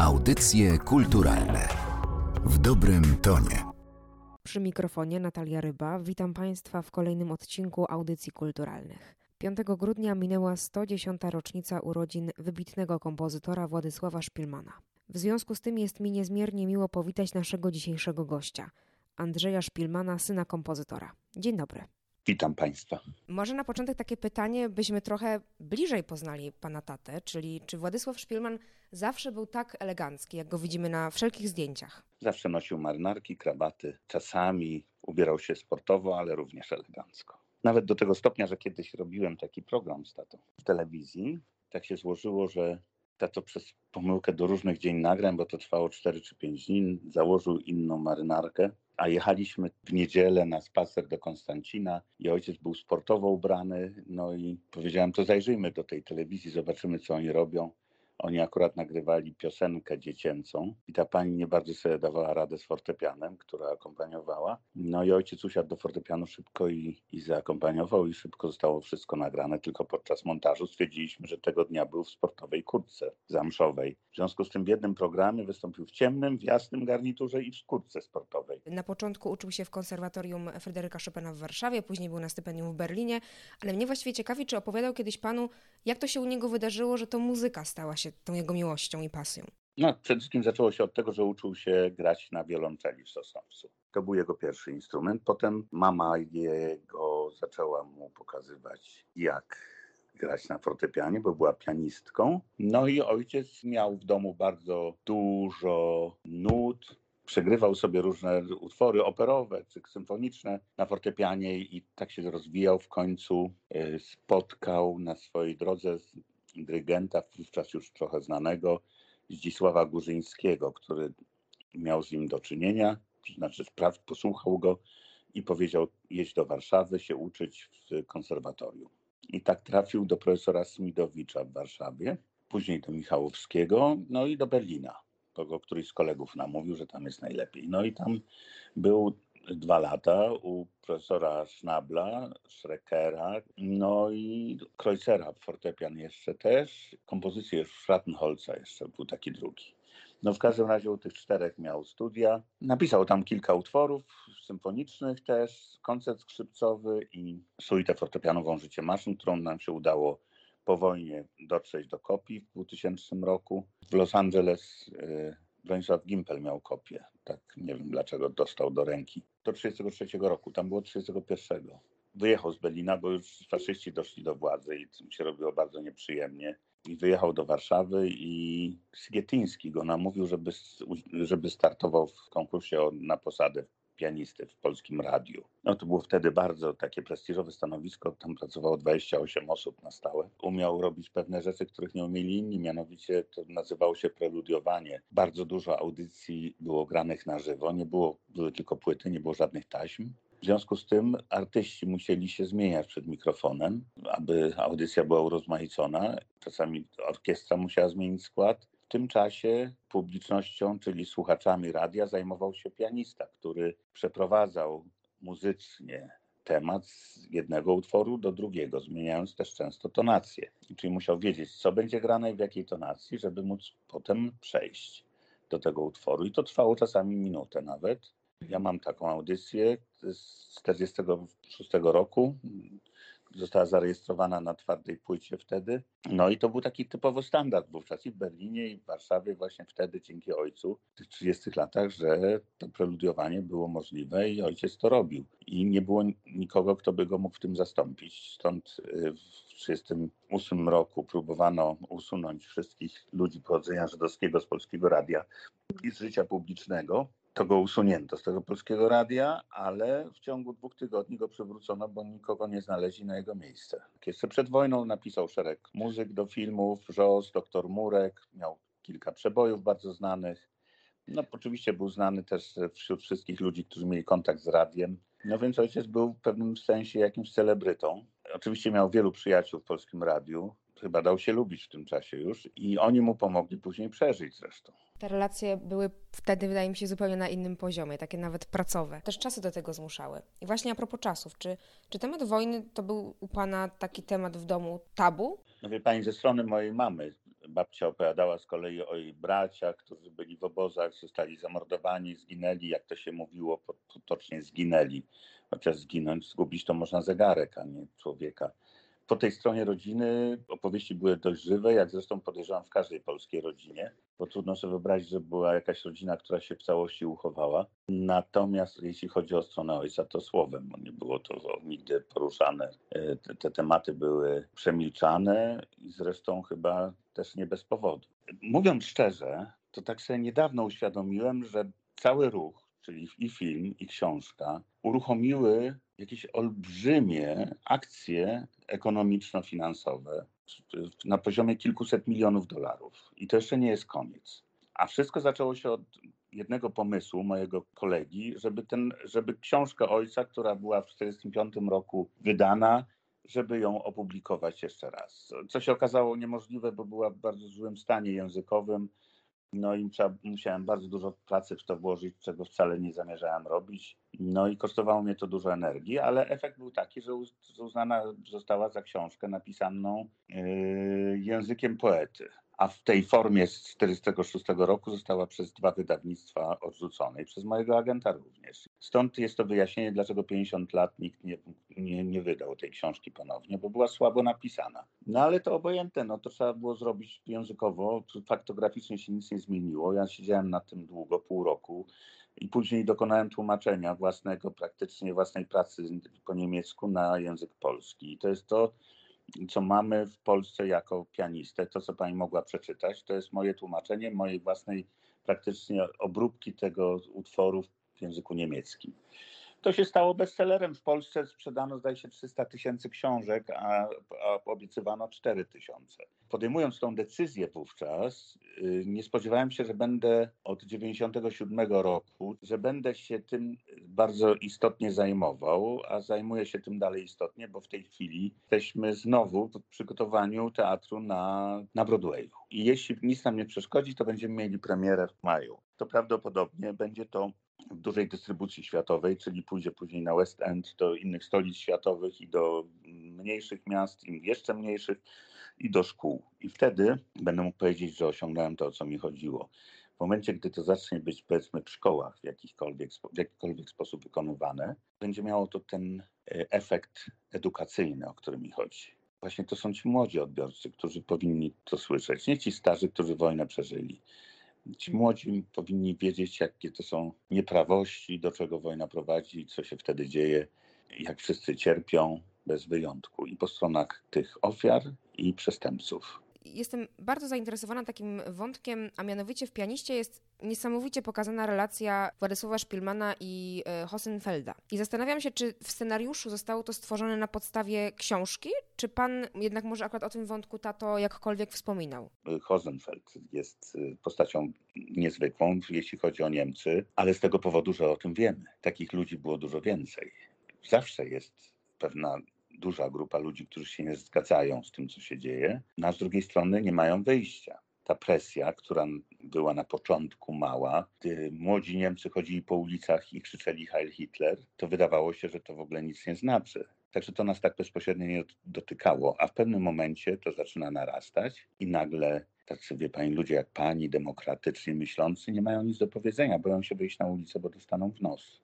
Audycje kulturalne w dobrym tonie. Przy mikrofonie Natalia Ryba. Witam Państwa w kolejnym odcinku Audycji Kulturalnych. 5 grudnia minęła 110. rocznica urodzin wybitnego kompozytora Władysława Szpilmana. W związku z tym jest mi niezmiernie miło powitać naszego dzisiejszego gościa, Andrzeja Szpilmana, syna kompozytora. Dzień dobry. Witam Państwa. Może na początek takie pytanie, byśmy trochę bliżej poznali pana tatę, czyli czy Władysław Szpilman zawsze był tak elegancki, jak go widzimy na wszelkich zdjęciach? Zawsze nosił marynarki, krabaty, czasami ubierał się sportowo, ale również elegancko. Nawet do tego stopnia, że kiedyś robiłem taki program z tatą w telewizji. Tak się złożyło, że tato przez pomyłkę do różnych dzień nagrań, bo to trwało 4 czy 5 dni, założył inną marynarkę a jechaliśmy w niedzielę na spacer do Konstancina i ojciec był sportowo ubrany, no i powiedziałem, to zajrzyjmy do tej telewizji, zobaczymy, co oni robią. Oni akurat nagrywali piosenkę dziecięcą i ta pani nie bardzo sobie dawała radę z fortepianem, która akompaniowała. No i ojciec usiadł do fortepianu szybko i, i zaakompaniował i szybko zostało wszystko nagrane. Tylko podczas montażu stwierdziliśmy, że tego dnia był w sportowej kurtce zamszowej. W związku z tym w jednym programie wystąpił w ciemnym, w jasnym garniturze i w kurtce sportowej. Na początku uczył się w konserwatorium Fryderyka Chopina w Warszawie, później był na stypendium w Berlinie, ale mnie właściwie ciekawi, czy opowiadał kiedyś panu, jak to się u niego wydarzyło, że to muzyka stała się tą jego miłością i pasją? No, przede wszystkim zaczęło się od tego, że uczył się grać na wiolonczeli w Sosnowcu. To był jego pierwszy instrument. Potem mama jego zaczęła mu pokazywać, jak grać na fortepianie, bo była pianistką. No i ojciec miał w domu bardzo dużo nut, przegrywał sobie różne utwory operowe czy symfoniczne na fortepianie i tak się rozwijał. W końcu e, spotkał na swojej drodze dyrygenta, wówczas już trochę znanego, Zdzisława Górzyńskiego, który miał z nim do czynienia, znaczy spraw, posłuchał go i powiedział jeść do Warszawy, się uczyć w konserwatorium. I tak trafił do profesora Smidowicza w Warszawie, później do Michałowskiego, no i do Berlina. Kogo któryś z kolegów namówił, że tam jest najlepiej. No i tam był dwa lata u profesora Schnabla, Schreckera, no i Kreuzera, fortepian jeszcze też. Kompozycję Schrattenholza jeszcze był taki drugi. No w każdym razie u tych czterech miał studia. Napisał tam kilka utworów symfonicznych też, koncert skrzypcowy i suitę fortepianową Życie maszyn, którą nam się udało po wojnie dotrzeć do kopii w 2000 roku. W Los Angeles y, Bronisław Gimpel miał kopię. Tak, nie wiem dlaczego dostał do ręki. Do 1933 roku, tam było 1931. Wyjechał z Berlina, bo już faszyści doszli do władzy i tym się robiło bardzo nieprzyjemnie. I wyjechał do Warszawy i Sietyński go namówił, żeby, żeby startował w konkursie na posadę pianisty w polskim radiu. No to było wtedy bardzo takie prestiżowe stanowisko, tam pracowało 28 osób na stałe. Umiał robić pewne rzeczy, których nie umieli inni, mianowicie to nazywało się preludiowanie. Bardzo dużo audycji było granych na żywo, nie było, były tylko płyty, nie było żadnych taśm. W związku z tym artyści musieli się zmieniać przed mikrofonem, aby audycja była urozmaicona. Czasami orkiestra musiała zmienić skład tym czasie publicznością, czyli słuchaczami radia, zajmował się pianista, który przeprowadzał muzycznie temat z jednego utworu do drugiego, zmieniając też często tonację. Czyli musiał wiedzieć, co będzie grane i w jakiej tonacji, żeby móc potem przejść do tego utworu. I to trwało czasami minutę nawet. Ja mam taką audycję z 1946 roku została zarejestrowana na twardej płycie wtedy. No i to był taki typowo standard wówczas i w Berlinie, i w Warszawie, właśnie wtedy dzięki ojcu w tych 30 latach, że to preludiowanie było możliwe i ojciec to robił. I nie było nikogo, kto by go mógł w tym zastąpić. Stąd y, w 1938 roku próbowano usunąć wszystkich ludzi pochodzenia żydowskiego z polskiego radia i z życia publicznego to go usunięto z tego polskiego radia, ale w ciągu dwóch tygodni go przywrócono, bo nikogo nie znaleźli na jego miejsce. Jeszcze przed wojną napisał szereg muzyk do filmów, Żos, doktor Murek, miał kilka przebojów bardzo znanych. No oczywiście był znany też wśród wszystkich ludzi, którzy mieli kontakt z radiem. No więc ojciec był w pewnym sensie jakimś celebrytą. Oczywiście miał wielu przyjaciół w polskim radiu, chyba dał się lubić w tym czasie już i oni mu pomogli później przeżyć zresztą. Te relacje były wtedy, wydaje mi się, zupełnie na innym poziomie, takie nawet pracowe. Też czasy do tego zmuszały. I właśnie a propos czasów, czy, czy temat wojny to był u Pana taki temat w domu tabu? No wie Pani, ze strony mojej mamy babcia opowiadała z kolei o jej braciach, którzy byli w obozach, zostali zamordowani, zginęli, jak to się mówiło, potocznie zginęli. Chociaż zginąć, zgubić to można zegarek, a nie człowieka. Po tej stronie rodziny opowieści były dość żywe, jak zresztą podejrzewam w każdej polskiej rodzinie, bo trudno sobie wyobrazić, że była jakaś rodzina, która się w całości uchowała. Natomiast jeśli chodzi o stronę ojca, to słowem, nie było to nigdy poruszane. E, te, te tematy były przemilczane i zresztą chyba też nie bez powodu. Mówiąc szczerze, to tak sobie niedawno uświadomiłem, że cały ruch, czyli i film, i książka, uruchomiły jakieś olbrzymie akcje ekonomiczno-finansowe na poziomie kilkuset milionów dolarów. I to jeszcze nie jest koniec. A wszystko zaczęło się od jednego pomysłu mojego kolegi, żeby, ten, żeby książkę ojca, która była w 1945 roku wydana, żeby ją opublikować jeszcze raz. Co się okazało niemożliwe, bo była w bardzo złym stanie językowym. No i trzeba, musiałem bardzo dużo pracy w to włożyć, czego wcale nie zamierzałem robić. No i kosztowało mnie to dużo energii, ale efekt był taki, że uznana została za książkę napisaną yy, językiem poety a w tej formie z 1946 roku została przez dwa wydawnictwa odrzucona i przez mojego agenta również. Stąd jest to wyjaśnienie, dlaczego 50 lat nikt nie, nie, nie wydał tej książki ponownie, bo była słabo napisana. No ale to obojętne, no to trzeba było zrobić językowo, faktograficznie się nic nie zmieniło. Ja siedziałem nad tym długo, pół roku i później dokonałem tłumaczenia własnego, praktycznie własnej pracy po niemiecku na język polski. I to jest to, co mamy w Polsce jako pianistę, to co pani mogła przeczytać, to jest moje tłumaczenie mojej własnej praktycznie obróbki tego utworu w języku niemieckim. To się stało bestsellerem. W Polsce sprzedano, zdaje się, 300 tysięcy książek, a, a obiecywano 4 tysiące. Podejmując tą decyzję wówczas, yy, nie spodziewałem się, że będę od 97 roku, że będę się tym bardzo istotnie zajmował, a zajmuję się tym dalej istotnie, bo w tej chwili jesteśmy znowu w przygotowaniu teatru na, na Broadwayu. I jeśli nic nam nie przeszkodzi, to będziemy mieli premierę w maju. To prawdopodobnie będzie to w dużej dystrybucji światowej, czyli pójdzie później na West End, do innych stolic światowych i do mniejszych miast, i jeszcze mniejszych, i do szkół. I wtedy będę mógł powiedzieć, że osiągnąłem to, o co mi chodziło. W momencie, gdy to zacznie być, powiedzmy, w szkołach w jakikolwiek, w jakikolwiek sposób wykonywane, będzie miało to ten e, efekt edukacyjny, o który mi chodzi. Właśnie to są ci młodzi odbiorcy, którzy powinni to słyszeć, nie ci starzy, którzy wojnę przeżyli Ci młodzi powinni wiedzieć, jakie to są nieprawości, do czego wojna prowadzi, co się wtedy dzieje, jak wszyscy cierpią bez wyjątku i po stronach tych ofiar i przestępców jestem bardzo zainteresowana takim wątkiem, a mianowicie w pianiście jest niesamowicie pokazana relacja Władysława Szpilmana i e, Hosenfelda. I zastanawiam się, czy w scenariuszu zostało to stworzone na podstawie książki, czy pan jednak może akurat o tym wątku tato jakkolwiek wspominał? Hosenfeld jest y, postacią niezwykłą, jeśli chodzi o Niemcy, ale z tego powodu, że o tym wiemy. Takich ludzi było dużo więcej. Zawsze jest pewna duża grupa ludzi, którzy się nie zgadzają z tym, co się dzieje, no a z drugiej strony nie mają wyjścia. Ta presja, która była na początku mała, gdy młodzi Niemcy chodzili po ulicach i krzyczeli Heil Hitler, to wydawało się, że to w ogóle nic nie znaczy. Także to nas tak bezpośrednio nie dotykało, a w pewnym momencie to zaczyna narastać i nagle tacy, wie pani, ludzie jak pani, demokratycznie myślący, nie mają nic do powiedzenia, boją się wyjść na ulicę, bo dostaną w nos.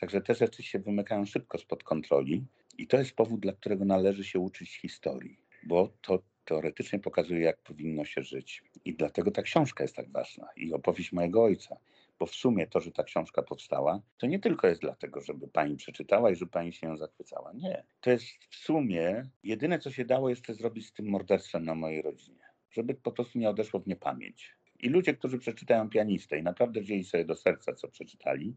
Także te rzeczy się wymykają szybko spod kontroli i to jest powód, dla którego należy się uczyć historii, bo to teoretycznie pokazuje, jak powinno się żyć. I dlatego ta książka jest tak ważna i opowieść mojego ojca. Bo w sumie to, że ta książka powstała, to nie tylko jest dlatego, żeby pani przeczytała i żeby pani się ją zachwycała. Nie. To jest w sumie jedyne, co się dało jeszcze zrobić z tym morderstwem na mojej rodzinie. Żeby po prostu nie odeszło w niepamięć. I ludzie, którzy przeczytają pianistę i naprawdę wzięli sobie do serca, co przeczytali,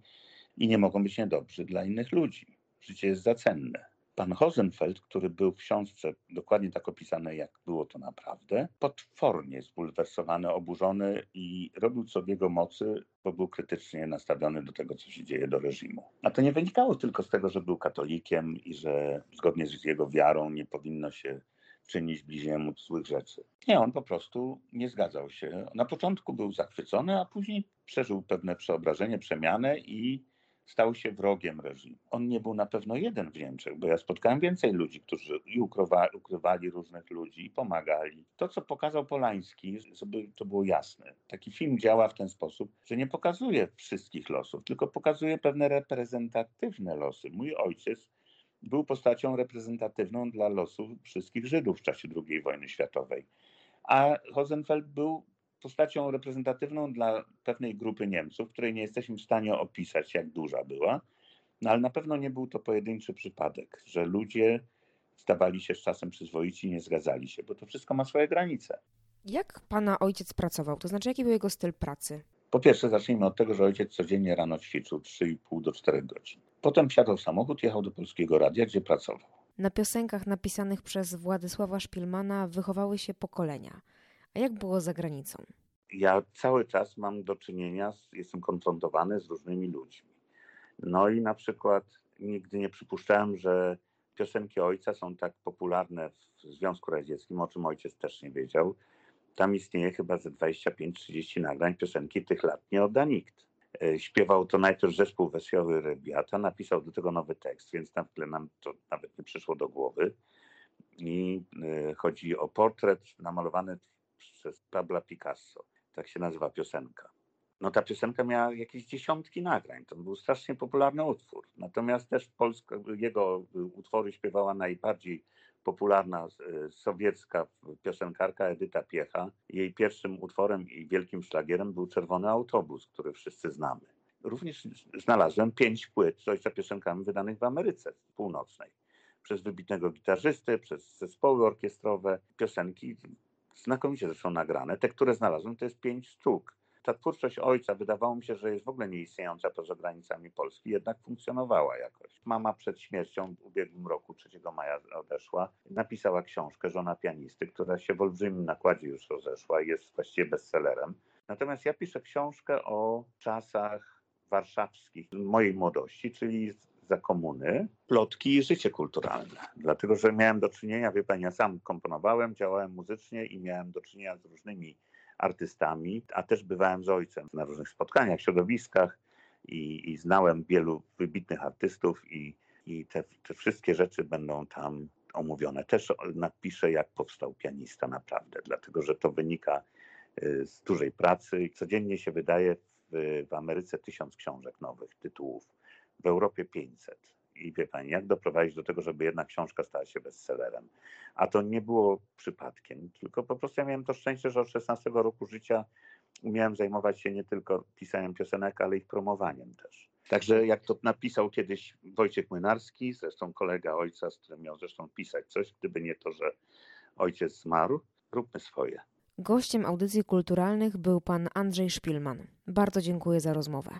i nie mogą być niedobrzy dla innych ludzi. Życie jest za cenne. Pan Hosenfeld, który był w książce dokładnie tak opisany, jak było to naprawdę, potwornie zbulwersowany, oburzony i robił co w jego mocy, bo był krytycznie nastawiony do tego, co się dzieje do reżimu. A to nie wynikało tylko z tego, że był katolikiem i że zgodnie z jego wiarą nie powinno się czynić bliźniemu złych rzeczy. Nie, on po prostu nie zgadzał się. Na początku był zachwycony, a później przeżył pewne przeobrażenie, przemianę i stał się wrogiem reżimu. On nie był na pewno jeden w Niemczech, bo ja spotkałem więcej ludzi, którzy i ukrywa, ukrywali różnych ludzi i pomagali. To, co pokazał Polański, żeby to było jasne. Taki film działa w ten sposób, że nie pokazuje wszystkich losów, tylko pokazuje pewne reprezentatywne losy. Mój ojciec był postacią reprezentatywną dla losów wszystkich Żydów w czasie II wojny światowej. A Hosenfeld był postacią reprezentatywną dla pewnej grupy Niemców, której nie jesteśmy w stanie opisać, jak duża była, no ale na pewno nie był to pojedynczy przypadek, że ludzie stawali się z czasem przyzwoici i nie zgadzali się, bo to wszystko ma swoje granice. Jak pana ojciec pracował? To znaczy, jaki był jego styl pracy? Po pierwsze, zacznijmy od tego, że ojciec codziennie rano ćwiczył 3,5 do 4 godzin. Potem wsiadł w samochód, jechał do polskiego radia, gdzie pracował. Na piosenkach napisanych przez Władysława Szpilmana wychowały się pokolenia. A jak było za granicą? Ja cały czas mam do czynienia, z, jestem konfrontowany z różnymi ludźmi. No i na przykład nigdy nie przypuszczałem, że piosenki ojca są tak popularne w Związku Radzieckim, o czym ojciec też nie wiedział. Tam istnieje chyba ze 25-30 nagrań piosenki tych lat nie odda nikt. E, śpiewał to najpierw zespół Wesoły Rybiata, napisał do tego nowy tekst, więc na tyle nam to nawet nie przyszło do głowy. I e, chodzi o portret namalowany przez Pabla Picasso. Tak się nazywa piosenka. No ta piosenka miała jakieś dziesiątki nagrań. To był strasznie popularny utwór. Natomiast też Polska, jego utwory śpiewała najbardziej popularna e, sowiecka piosenkarka Edyta Piecha. Jej pierwszym utworem i wielkim szlagierem był Czerwony Autobus, który wszyscy znamy. Również znalazłem pięć płyt z ojca piosenkami wydanych w Ameryce Północnej. Przez wybitnego gitarzysty, przez zespoły orkiestrowe. Piosenki znakomicie zresztą nagrane. Te, które znalazłem, to jest pięć sztuk. Ta twórczość ojca wydawało mi się, że jest w ogóle nieistniejąca poza granicami Polski, jednak funkcjonowała jakoś. Mama przed śmiercią w ubiegłym roku, 3 maja odeszła, napisała książkę Żona pianisty, która się w olbrzymim nakładzie już rozeszła i jest właściwie bestsellerem. Natomiast ja piszę książkę o czasach warszawskich mojej młodości, czyli za komuny, plotki i życie kulturalne. Dlatego, że miałem do czynienia, wie pani, ja sam komponowałem, działałem muzycznie i miałem do czynienia z różnymi artystami, a też bywałem z ojcem na różnych spotkaniach, środowiskach i, i znałem wielu wybitnych artystów i, i te, te wszystkie rzeczy będą tam omówione. Też napiszę, jak powstał pianista naprawdę, dlatego że to wynika y, z dużej pracy. Codziennie się wydaje w, w Ameryce tysiąc książek nowych, tytułów w Europie 500. I wie pani, jak doprowadzić do tego, żeby jedna książka stała się bestsellerem? A to nie było przypadkiem, tylko po prostu ja miałem to szczęście, że od 16 roku życia umiałem zajmować się nie tylko pisaniem piosenek, ale ich promowaniem też. Także jak to napisał kiedyś Wojciech Młynarski, zresztą kolega ojca, z którym miał zresztą pisać coś, gdyby nie to, że ojciec zmarł, róbmy swoje. Gościem audycji kulturalnych był pan Andrzej Szpilman. Bardzo dziękuję za rozmowę.